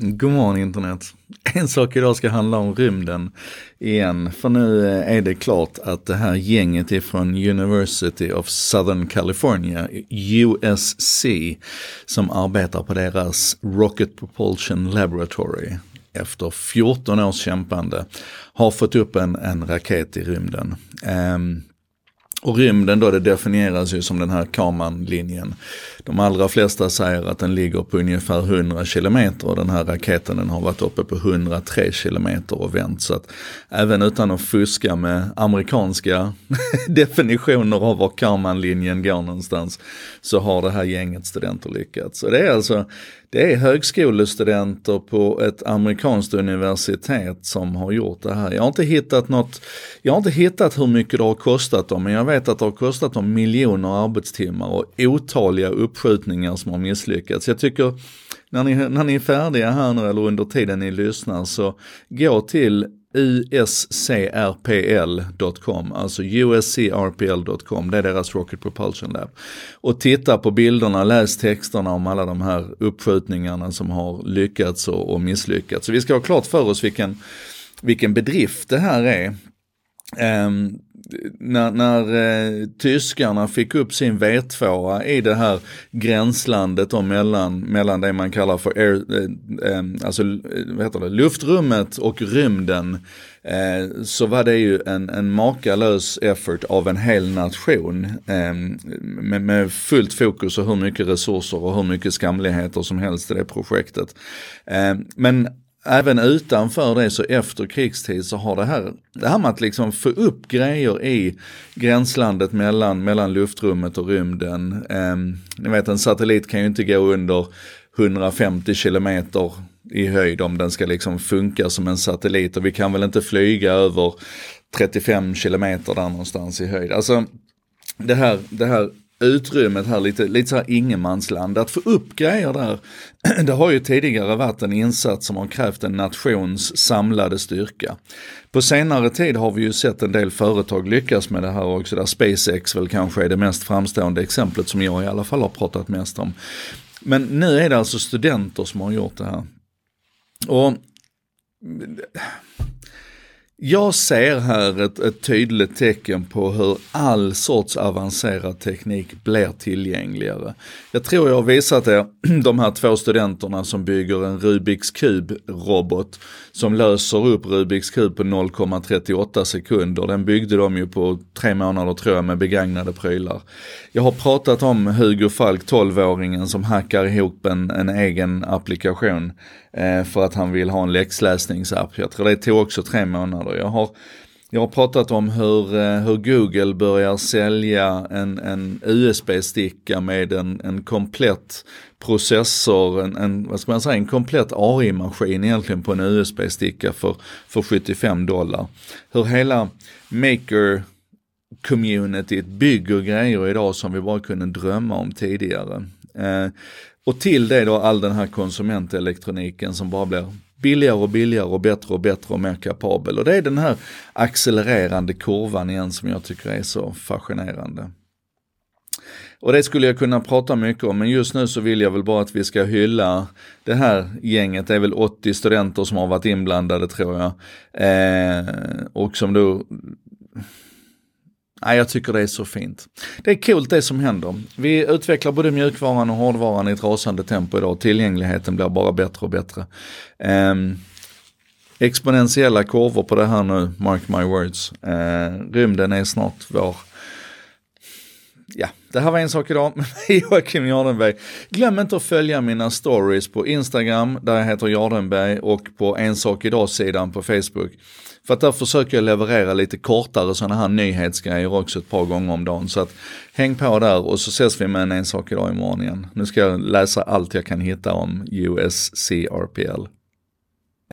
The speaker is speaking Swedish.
God morgon internet. En sak idag ska handla om rymden igen. För nu är det klart att det här gänget är från University of Southern California, USC, som arbetar på deras Rocket Propulsion Laboratory efter 14 års kämpande har fått upp en, en raket i rymden. Um, och rymden då, det definieras ju som den här Kamanlinjen. De allra flesta säger att den ligger på ungefär 100 kilometer och den här raketen den har varit uppe på 103 kilometer och vänt. Så att även utan att fuska med amerikanska definitioner av var Kamanlinjen går någonstans så har det här gänget studenter lyckats. Och det är alltså det är högskolestudenter på ett amerikanskt universitet som har gjort det här. Jag har inte hittat något, jag har inte hittat hur mycket det har kostat dem, men jag vet att det har kostat dem miljoner arbetstimmar och otaliga uppskjutningar som har misslyckats. Jag tycker, när ni, när ni är färdiga här nu eller under tiden ni lyssnar så gå till uscrpl.com, alltså uscrpl.com, det är deras Rocket Propulsion Lab. Och titta på bilderna, läs texterna om alla de här uppskjutningarna som har lyckats och, och misslyckats. Så vi ska ha klart för oss vilken, vilken bedrift det här är. Um, när, när eh, tyskarna fick upp sin V2 i det här gränslandet då mellan, mellan det man kallar för air, eh, eh, alltså, eh, vad heter det, luftrummet och rymden eh, så var det ju en, en makalös effort av en hel nation eh, med, med fullt fokus och hur mycket resurser och hur mycket skamligheter som helst i det projektet. Eh, men även utanför det så efter krigstid så har det här, det här med att liksom få upp grejer i gränslandet mellan, mellan luftrummet och rymden. Eh, ni vet en satellit kan ju inte gå under 150 kilometer i höjd om den ska liksom funka som en satellit och vi kan väl inte flyga över 35 kilometer där någonstans i höjd. Alltså det här, det här utrymmet här, lite, lite så här ingenmansland. Att få upp grejer där, det har ju tidigare varit en insats som har krävt en nations samlade styrka. På senare tid har vi ju sett en del företag lyckas med det här också, där SpaceX väl kanske är det mest framstående exemplet som jag i alla fall har pratat mest om. Men nu är det alltså studenter som har gjort det här. Och jag ser här ett, ett, tydligt tecken på hur all sorts avancerad teknik blir tillgängligare. Jag tror jag har visat er de här två studenterna som bygger en Rubiks kub-robot som löser upp Rubiks kub på 0,38 sekunder. Den byggde de ju på tre månader tror jag med begagnade prylar. Jag har pratat om Hugo Falk, 12-åringen som hackar ihop en, en egen applikation eh, för att han vill ha en läxläsningsapp. Jag tror det tog också tre månader. Jag har, jag har pratat om hur, eh, hur Google börjar sälja en, en USB-sticka med en, en komplett processor, en, en, vad ska man säga, en komplett AI-maskin egentligen på en USB-sticka för, för 75 dollar. Hur hela maker communityt bygger grejer idag som vi bara kunde drömma om tidigare. Eh, och till det då all den här konsumentelektroniken som bara blir billigare och billigare och bättre och bättre och mer kapabel. Och det är den här accelererande kurvan igen som jag tycker är så fascinerande. Och det skulle jag kunna prata mycket om, men just nu så vill jag väl bara att vi ska hylla det här gänget. Det är väl 80 studenter som har varit inblandade tror jag. Eh, och som då Nej, jag tycker det är så fint. Det är coolt det som händer. Vi utvecklar både mjukvaran och hårdvaran i ett rasande tempo idag. Tillgängligheten blir bara bättre och bättre. Um, exponentiella kurvor på det här nu, mark my words. Uh, rymden är snart vår ja, det här var en sak idag med Joakim Jardenberg. Glöm inte att följa mina stories på Instagram, där jag heter Jardenberg, och på En sak idag-sidan på Facebook. För att där försöker jag leverera lite kortare sådana här nyhetsgrejer också ett par gånger om dagen. Så att häng på där och så ses vi med en, en sak idag imorgon igen. Nu ska jag läsa allt jag kan hitta om USCRPL.